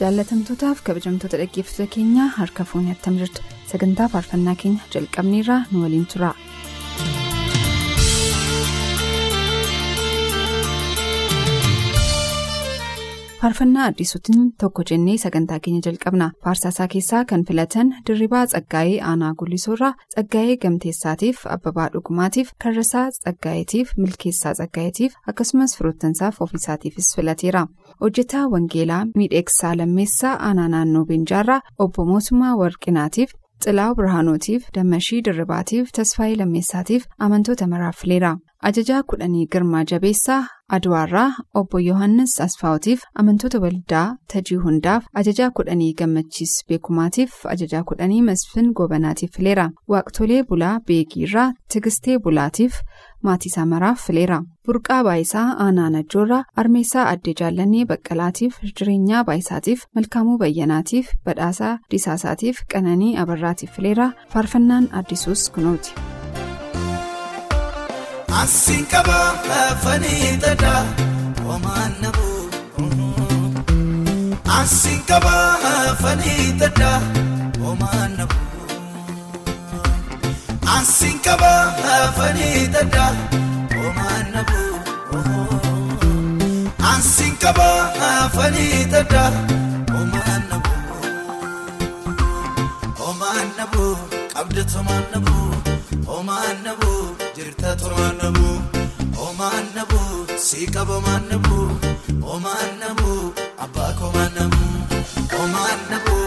Jaalatamtootaaf kabajamtoota dhaggeeffattoota keenyaa harka fuunni attam jirtu sagantaa faarfannaa keenya jalqabneerraa nu waliin tura. Faarfannaa addisuutiin tokko jennee sagantaa keenya jalqabna. Faarsaasaa keessaa kan filatan dirribaa tsaggaa'ee aanaa gullisoorraa tsaggaa'ee gamteessaatiif abbabaa dhugumaatiif karrasaa tsaggaayeetiif milkeessaa tsaggaayeetiif akkasumas firoottansaaf ofiisaatiifis filateera. Hojjetaa wangeelaa miidheegsaa lammeessaa aanaa naannoo beenjaarraa obbo mootummaa warqinaatiif xilaawu birhaanootiif dammashii dirribaatiif tasfaayii lammeessaatiif amantoota maraaf fileera ajajaa kudhanii girmaa jabeessaa aduwaarraa obbo yohannis asfaawutiif amantoota waldaa tajii hundaaf ajajaa kudhanii gammachiis beekumaatiif ajajaa kudhanii masfin goobanaatiif fileera waaqtolee bulaa beegiirraa tigistee bulaatiif maatii maraaf fileera. Burqaa baayisaa aanaa najjoorraa armeessaa addee jaallannee baqqalaatiif jireenyaa baayisaatiif malkaamuu bayyanaatiif badhaasaa disaasaatiif qananii abarraatiif fileera. Faarfannaan addisuus kunooti. Asiin qaba afanii tadaa Asiin qaba afanii tadaa homaan nabuu. Asiin qaba afanii tadaa homaan nabuu. Homaan nabuu qabda tumaan nabuu homaan nabuu. jirta tumaan nabuu homaan nabuu sii qabamaan nabuu homaan nabuu abbaa komaan nabuu homaan nabuu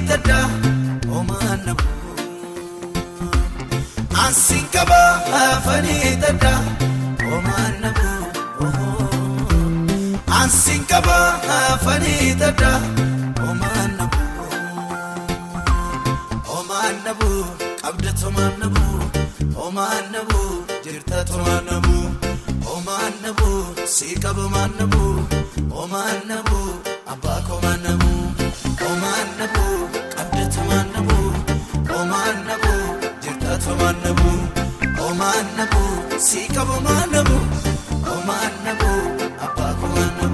afanii tadaa homaan nabuu. Asiin qaba afanii tadaa homaan nabuu. Asiin qaba afanii tadaa homaan nabuu. Homaan nabuu qabda tumaan nabuu. Homaan nabuu jirta tumaan nabuu. Homaan nabuu sii qabamaan nabuu. Homaan nabuu abbaa komaan nabuu. Homaan nabuu qabda tumaan nabuu. Homaan nabuu jirta tumaan nabuu. Homaan nabuu sii qabamaan nabuu. Homaan nabuu abbaa komaan nabuu.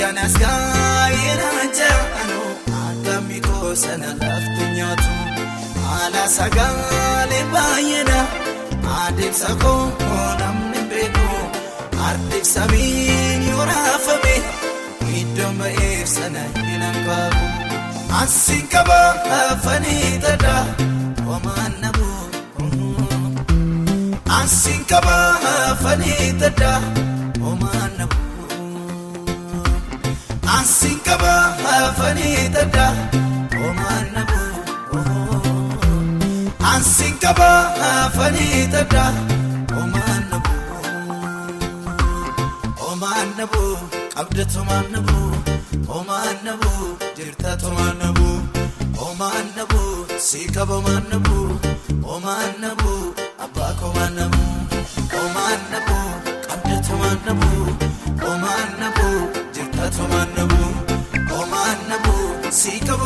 Gaayina jaanu akkami goosana lafti nyaatu haala sagaalee baay'eedha adeemsa koo namni beeku adeemsa miin yoo raafame iddoo ba'eef sana hin hanqaabu asiin qaba afanii tadaa homaan nabuu asiin qaba afanii tadaa Asiin qaba afanii tadaa homaan nabuu. ansiin qaba afanii tadda omaan nabu omaan nabu qabda tomaan nabu omaan nabu jirta tomaan nabu omaan nabu si qaba omaan nabu omaan nabu abbaa komaan nabu omaan nabu qabda tomaan nabu omaan nabu jirta nabu si qaba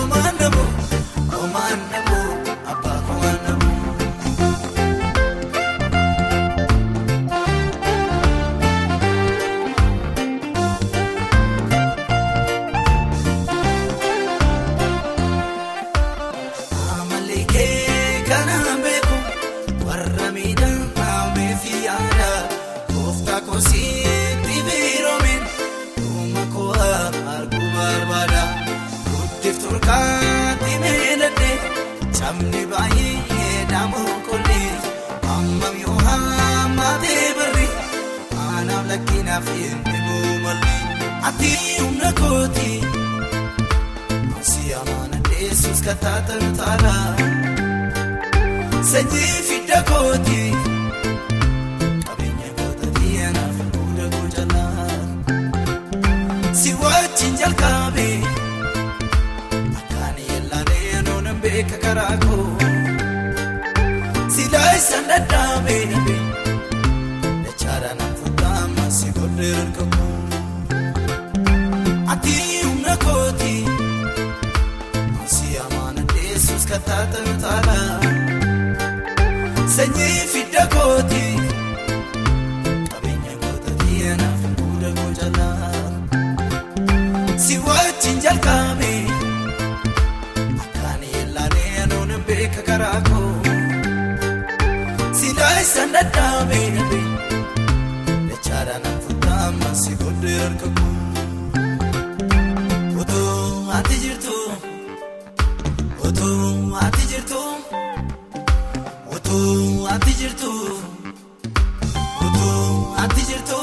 ati humna kooti. Si amana Yesus kataata taala sanyii fidda kooti qabeenya goota diinaaf fuula goojala si wajjin jalqabe akkaan yellaanee noonan beeka karaa koo si laayisan dadhaabe Yesus kataata taala sanyii fidda kooti qabeenya goota diinaaf fuula goojala si wajjin jalqabe akkaan yellaanee noonan beeka karaa koo si laayisan dadhaabe dachaadhaan fuudhama si godhee harka koo ati jirtu Otoo ati jirtu Otoo ati jirtu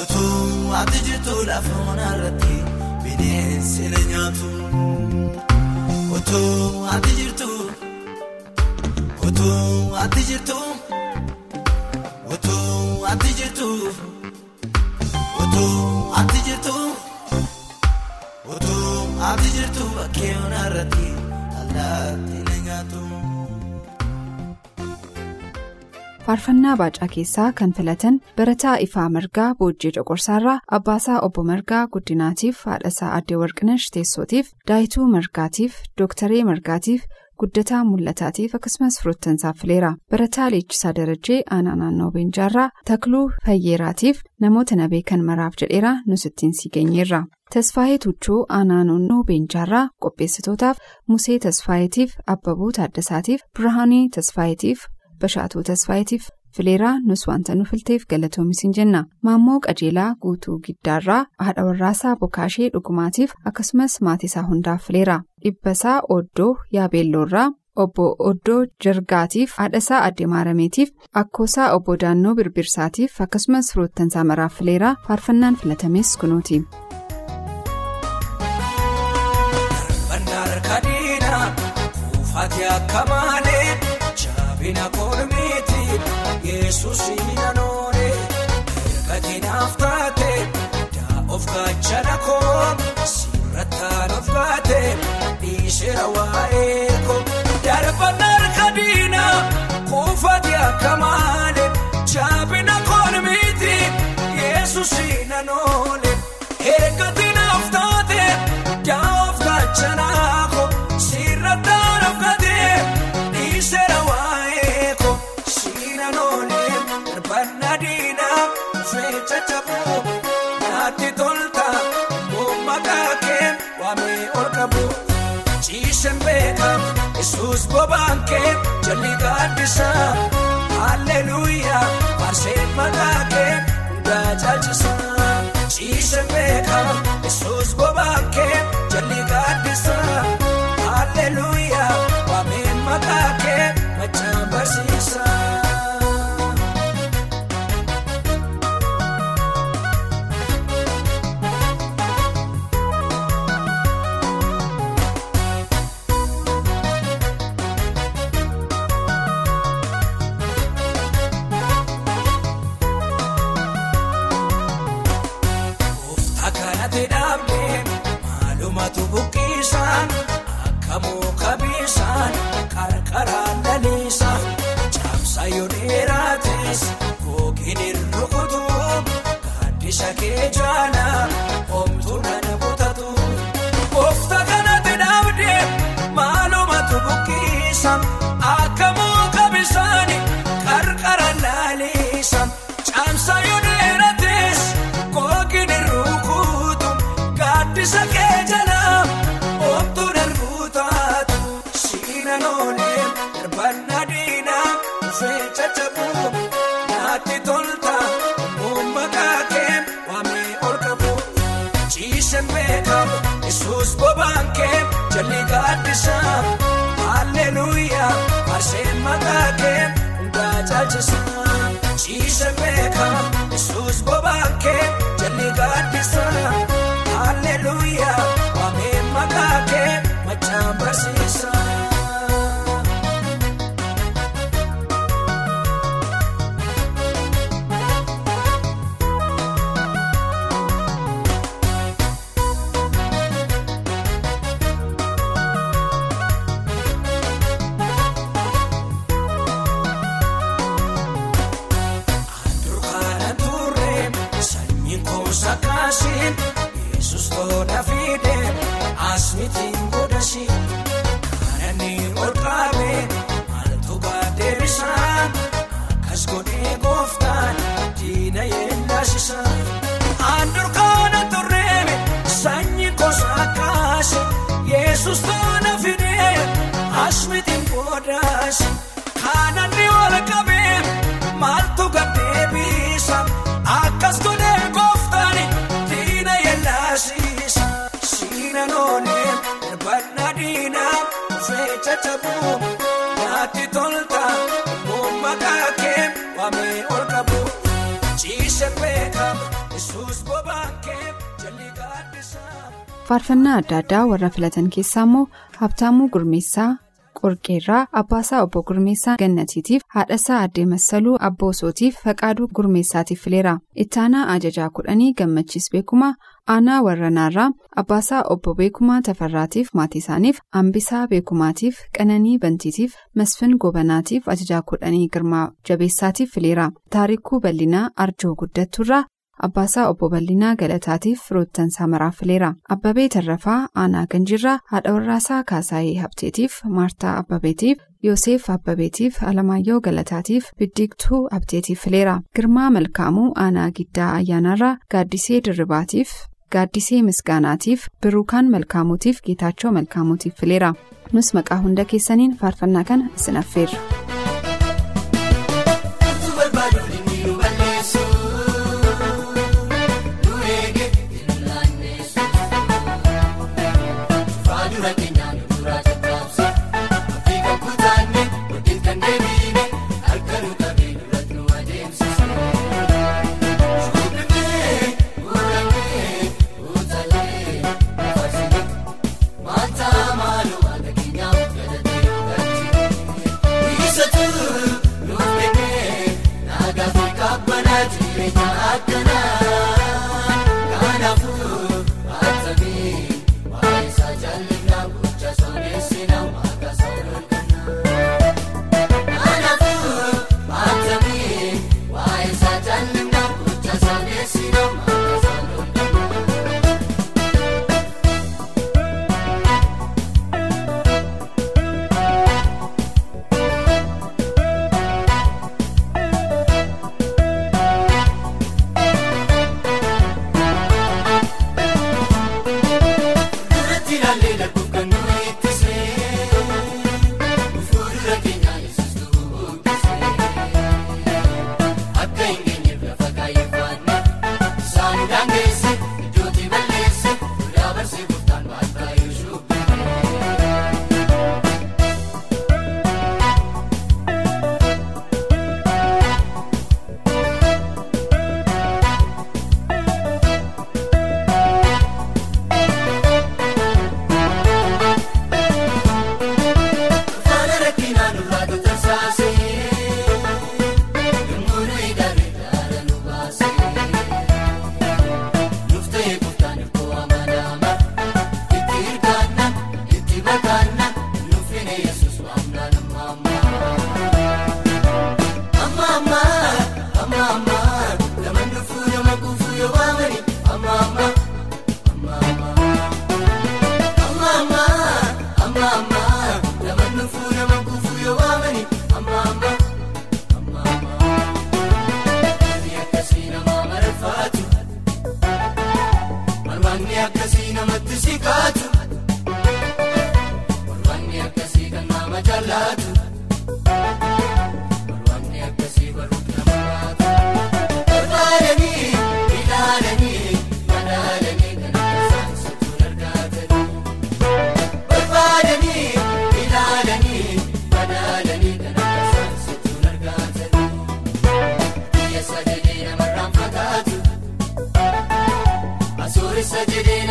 Otoo ati jirtu lafa onarratti bineensi na nyaatu Otoo ati jirtu Otoo ati jirtu Otoo ati jirtu Otoo ati jirtu. Otoo ati jirtu bakkee nyaatu. Faarfannaa Baacaa keessaa kan filatan barataa Ifaa Margaa Boojjii Coqorsaarraa Abbaasaa Obbo Margaa Guddinaatiif Haadhasaa Addee Warqinash Teessootiif Daayituu Margaatiif Dooktaree Margaatiif Guddataa Mul'ataatiif akkasumas firoottansaaf fileera. Barataa Leechisaa Darajjee Aanaa Naannoo Beenjaarraa Takluu Fayyeeraatiif namoota na beekan maraaf jedheera nus ittiin si geenyeerra. Tasfaayee Tuchuu Aanaa Naannoo Beenjaarraa qopheessitootaaf Musee Tasfaayeetiif Abbabuu Taaddasaatiif Birhaanii Tasfaayeetiif Bashaatuu Tasfaayeetiif fileeraa nus wanta nu filteef galatoomis hin jenna. Maammoo Qajeelaa Guutuu Giddaarraa haadha warraasaa Bokaashee Dhugumaatiif akkasumas maatiisaa hundaaf fileera. Dhibbasaa Oddoo Yaabeelloorraa Obbo Oddoo Jargaatiif haadhasaa Addee Maarameetiif akkoosaa Obbo Daannoo Birbirsaatiif akkasumas firoottansaa maraaf fileeraa faarfannaan filatames kunuuti. Yesuus nanoone erga naaf taate daa of gaachana koo sirrattaan of gaate dhiisera waa'ee koo darbannaar kadiina kuufate akka malee jaabina kolmiiti Yesuus nanoone erga naaf taate daa of gaachana ciisen beeka yesuus bobaan kee jalli gaaddisa halleluuyaa faarseen maqaa kee hundaa caalchisa ciisen beeka yesuus bobaan kee gaaddisa kee jala oomtuu darbuu taatu siinan oolee darbannaa diinaa dhufee caccabuu naatti tolta uummataa kee waamee ol qabu ciisen beekamu yesuus bobaan kee jalli gaaddisaa Hallelujah, Arseen maqaa kee hundaa caalchisa. Ciise beekama, Yesuus bobaan kee gaaddisa. Hallelujah, yellaasisaan. Aan durkaana turreeme sanyiin koosa kaase Yesus tola fide asmitiin godhasiin kananni ol qabee. maaltu gaddeebisa akkas godhee gooftaan diina yellaasiisa siinan oolee darbannaa diinaa dhufee caccabuu naatti tolta uummataa kee waamee ol qabu ciise beekama faarfannaa adda addaa warra filatan keessaa immoo habtaamuu gurmeessaa qorqeerraa abbaasaa obbo gurmeessaa gannatiitiif haadhasaa addee massaluu abboosootiif faqaaduu gurmeessaatiif fileera. Ittaanaa ajajaa kudhanii gammachiis beekumaa aanaa warranaarraa abbaasaa obbo beekumaa tafarraatiif maatii isaaniif ambisaa beekumaatiif qananii bantiitiif masfin gobanaatiif ajajaa kudhanii girmaa jabeessaatiif fileera. Taarikuu bal'inaa arjoo guddatturraa Abbaasaa obbo Bal'inaa Galataatiif firoottan maraaf fileera. Abbabee Tarrafaa Aanaa Ganjirraa haadha warraasaa Kaasaayee Habteetiif Maartaa Abbabeetiif Yoosef Abbabeetiif Alamaayyoo Galataatiif Biddiigtuu Abteetiif fileera. Girmaa Malkaamuu Aanaa Giddaa Ayyaanaarraa Gaaddisee Dirribaatiif Gaaddisee Misgaanaatiif Biruukaan Malkaamuutiif Geetaachoo Malkaamuutiif fileera. Nus maqaa hunda keessaniin faarfannaa kana isin affeerra.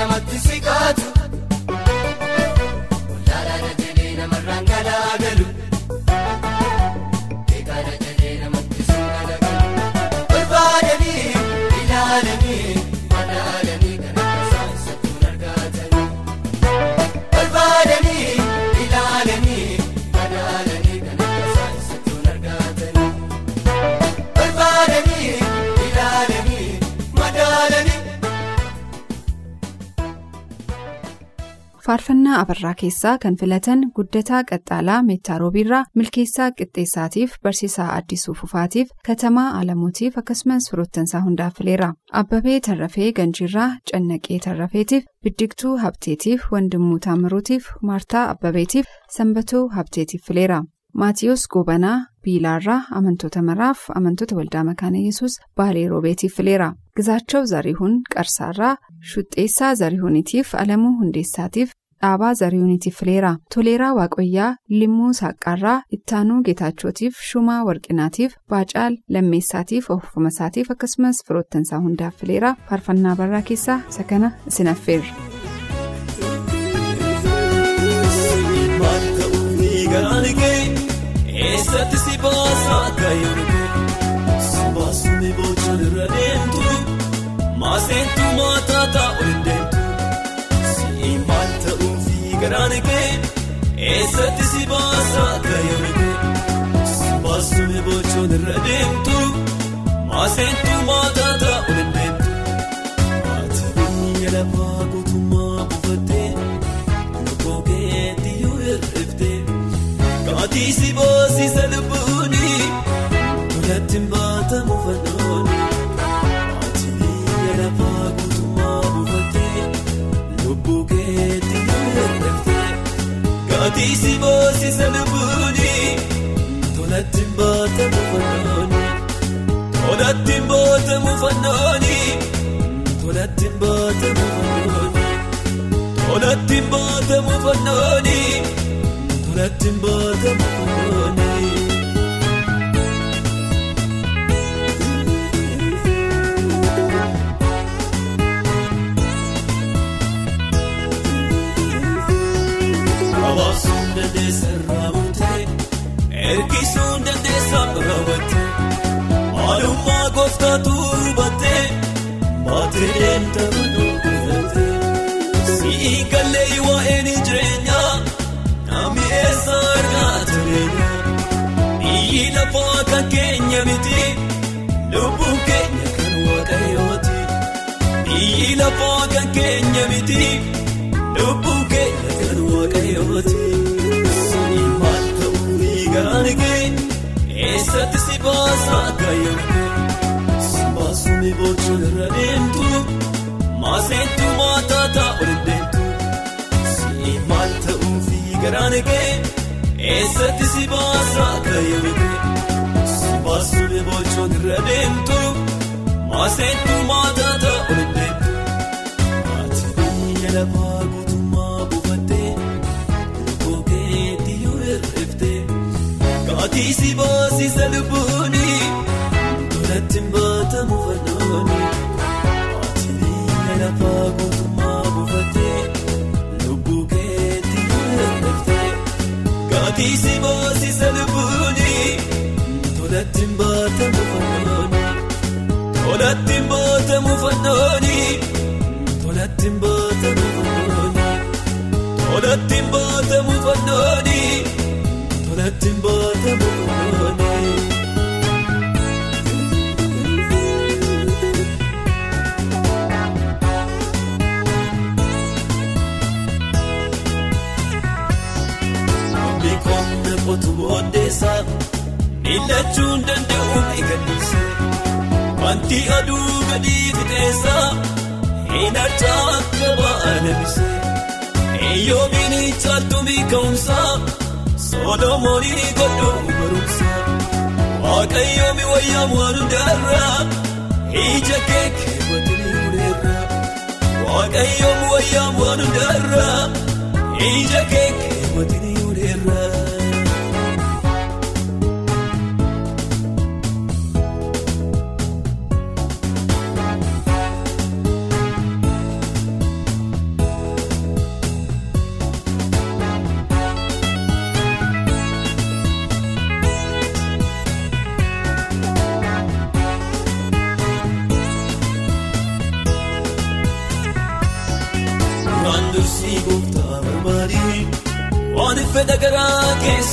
Namatti siqaatu Faarfannaa abarraa keessaa kan filatan guddataa qaxxaalaa meettaa roobiirraa milkeessaa qixxeessaatiif barsiisaa addisuu fufaatiif katamaa alamuutiif akkasumas firoottansaa hundaaf fileera abbabee tarrafee ganjiirraa cannaqee tarrafeetiif biddigtuu habteetiif wandimmuu taamiruutiif maartaa abbabeetiif sanbatuu habteetiif fileera. maatiyus gobanaa biilaarraa amantoota maraaf amantoota waldaa makaana yesus baalee roobeetiif fileera gizaachoo zarihuun qarsaarraa shuxxeessaa zarihuunitiif alamuu hundeessaatiif dhaabaa zarihuunitiif fileera toleeraa waaqoyyaa limmuu saaqqaarraa ittaanuu geetaachootiif shumaa warqinaatiif baacaal lammeessaatiif ofumasaatiif akkasumas firoottansaa hundaaf fileera faarfannaa barraa keessaa isa kana isin affeerra. Eessatti si baasa akka yommuu si baasuun bochaan irra deemtu maaseentu maataa taa'u garaan kee eessatti si baasa akka yommuu si baasuun bochaan irra deemtu maaseentu maataa taa'u hin deemtu ati biyya lafaa guutummaa buufattee lubbuu keetti yoo hir'iftee. Kaatii si boosiisa lubbuuni tolatti baatamu kaatii si boosiisa lubbuuni tolatti baatamu fannooni tolatti baatamu fannooni tolatti baatamu fannooni tolatti baatamu fannooni. Tolatti baatamu fannooni. Dandeessa raawwatee ergisuun dandeessa raawwatee maalummaa gooftaatu hubatee baatee deemta kuufatee sii gallee waa'een jireenyaa. Namni eessa argaa tureenya biyyi lafaa kan keenya miti lubbuun keenya kan waaqayyooti biyyi lafaa kan keenya miti lubbuun keenya kan waaqayyooti eessatti si baasa akka yommuu si baasuun bocuun irra deemtu maaseentu maataa taa'u dandeemtu sii maal ta'uufi. Garaan kee eessatti si baasa akka yommuu si baasuun bocuun irra deemtu maaseentu maataa taa'u dandeemtu ati biyya lafaa guutummaa buufattee lubbuu keetti yoo hir'iftee kaatii si boosiisa lubbuuni kaatii si boosiisa lubbuuni tolatti baatamu fannooni tolatti baatamu fannooni tolatti baatamu fannooni tolatti baatamu fannooni tolatti baatamu miillachuun danda'u eegalliise wanti aduu gadi fixeessa hin harcaa akka ba'a nabise eeyyoomiin caaltumii ka'umsa soodomoonii godhu barumsa. Waaqayyoomi wayyaa waan hundaarraa ija kee keewwatanii mureerra waaqayyoom wayyaa waan hundaarraa ija kee keewwatanii mureerra.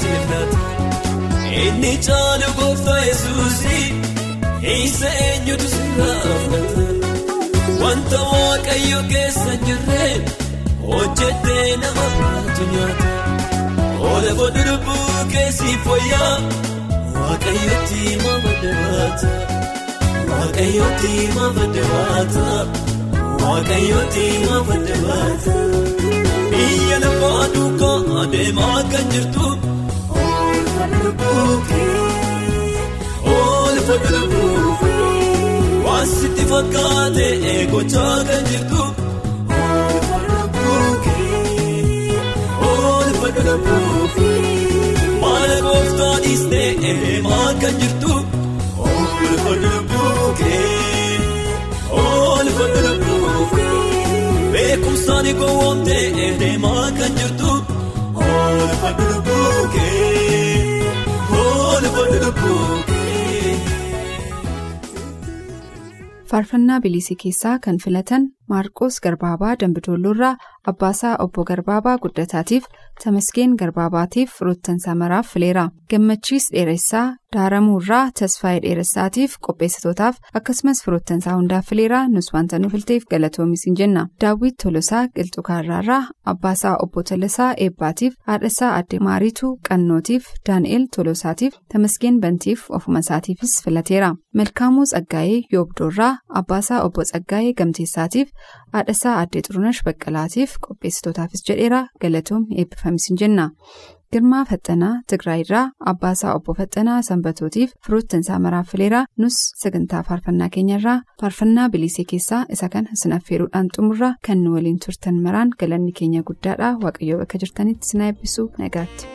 Filata inni caalu gooftaa yesuusii isa eenyutu sirraa filata wanta waaqayyo keessa hin jirre hojjetee nama biraatu nyaata oola booddu lubbuu keessi fooyyaa waaqayyooti maamadda baata waaqayyooti maamadda baata. waaqayyooti maafadde baata biyya lafaa duukaa adeemaa kan jirtu oolfadde buukee oolfadde buukee waan sitti fakkaate eegochaa kan jirtu oolfadde buukee oolfadde buukee maala gooftaa dhiistee eemaa kan jirtu oolfadde buukee. Oolfadde buukee beekumsaan gowwoomtee deemaa kan jirtu Faarfannaa bilisii keessaa kan filatan Maarqos Garbaabaa Dambidoolloorraa Abbaasaa Obbo Garbaabaa Guddataatiif Tamasgeen Garbaabaatiif Firoottansaa Maraaf fileera. Gammachiis Dheeressaa Daaramuurraa Tasfaayee Dheeressaatiif qopheessitootaaf akkasumas firoottansaa hundaaf fileera nus wanta nu filteef galatoomis hin jenna. Daawwit Tolosaa Qilxukaarraarraa Abbaasaa Obbo Tolosaa Eebbaatiif haadhasaa Adde Maariituu Qannootiif Daani'el Tolosaatiif Tamasgeen Bantiif ofuma isaatiifis filateera. Malkaamuu Tsaggaayee Yoobdoorraa Abbaasaa Obbo Tsaggaayee Gamteessaatiif haadhasaa Addee Xurunash Baqqalaatiif qopheessitootaafis jedheera galatoomni eebbifamis hin jenna. Girmaa Faxxanaa Tigraayirraa Abbaasaa Obbo Faxxanaa Sanbatootiif firoottansaa maraaf fileera nus sagantaa faarfannaa keenyarraa faarfannaa bilisee keessaa isa kan isin affeeruudhaan xumurra kan nu waliin turtan maraan galanni keenya guddaadha waaqayyoo bakka jirtanitti isin eebbisu nagaatti.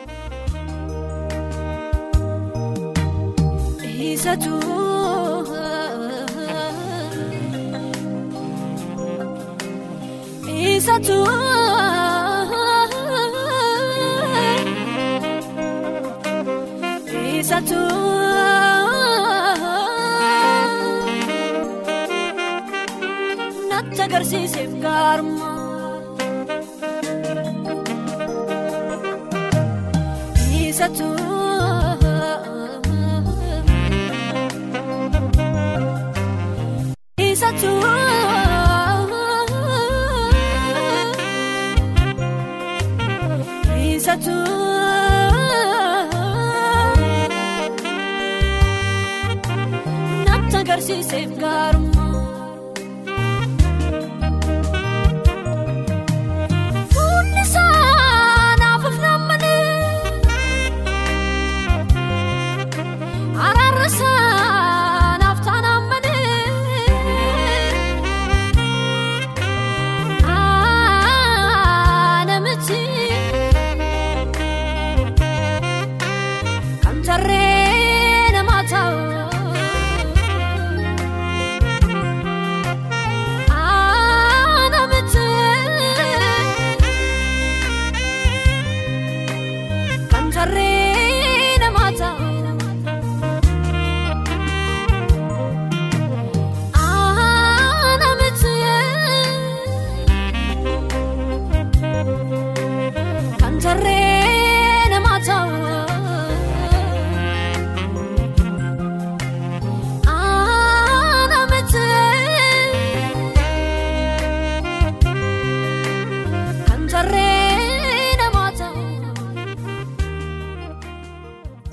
Isatu Natti agarsiiseef gaaruma Isatu Isatu Isatu Natti agarsiiseef gaaruma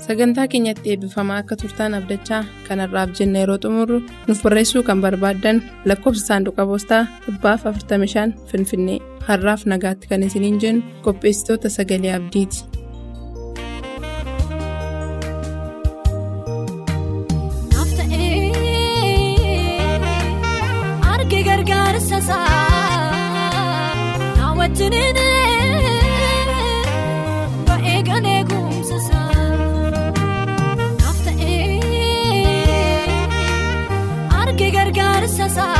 sagantaa keenyatti eebbifamaa akka turtaan abdachaa kanarraaf jenna yeroo xumurru nuuf barreessuu kan barbaaddan lakkoofsa saanduqa poostaa dhibbaaf 45 finfinnee har'aaf nagaatti kan isiniin jennu qopheessitoota sagalee abdiiti. casa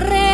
la red.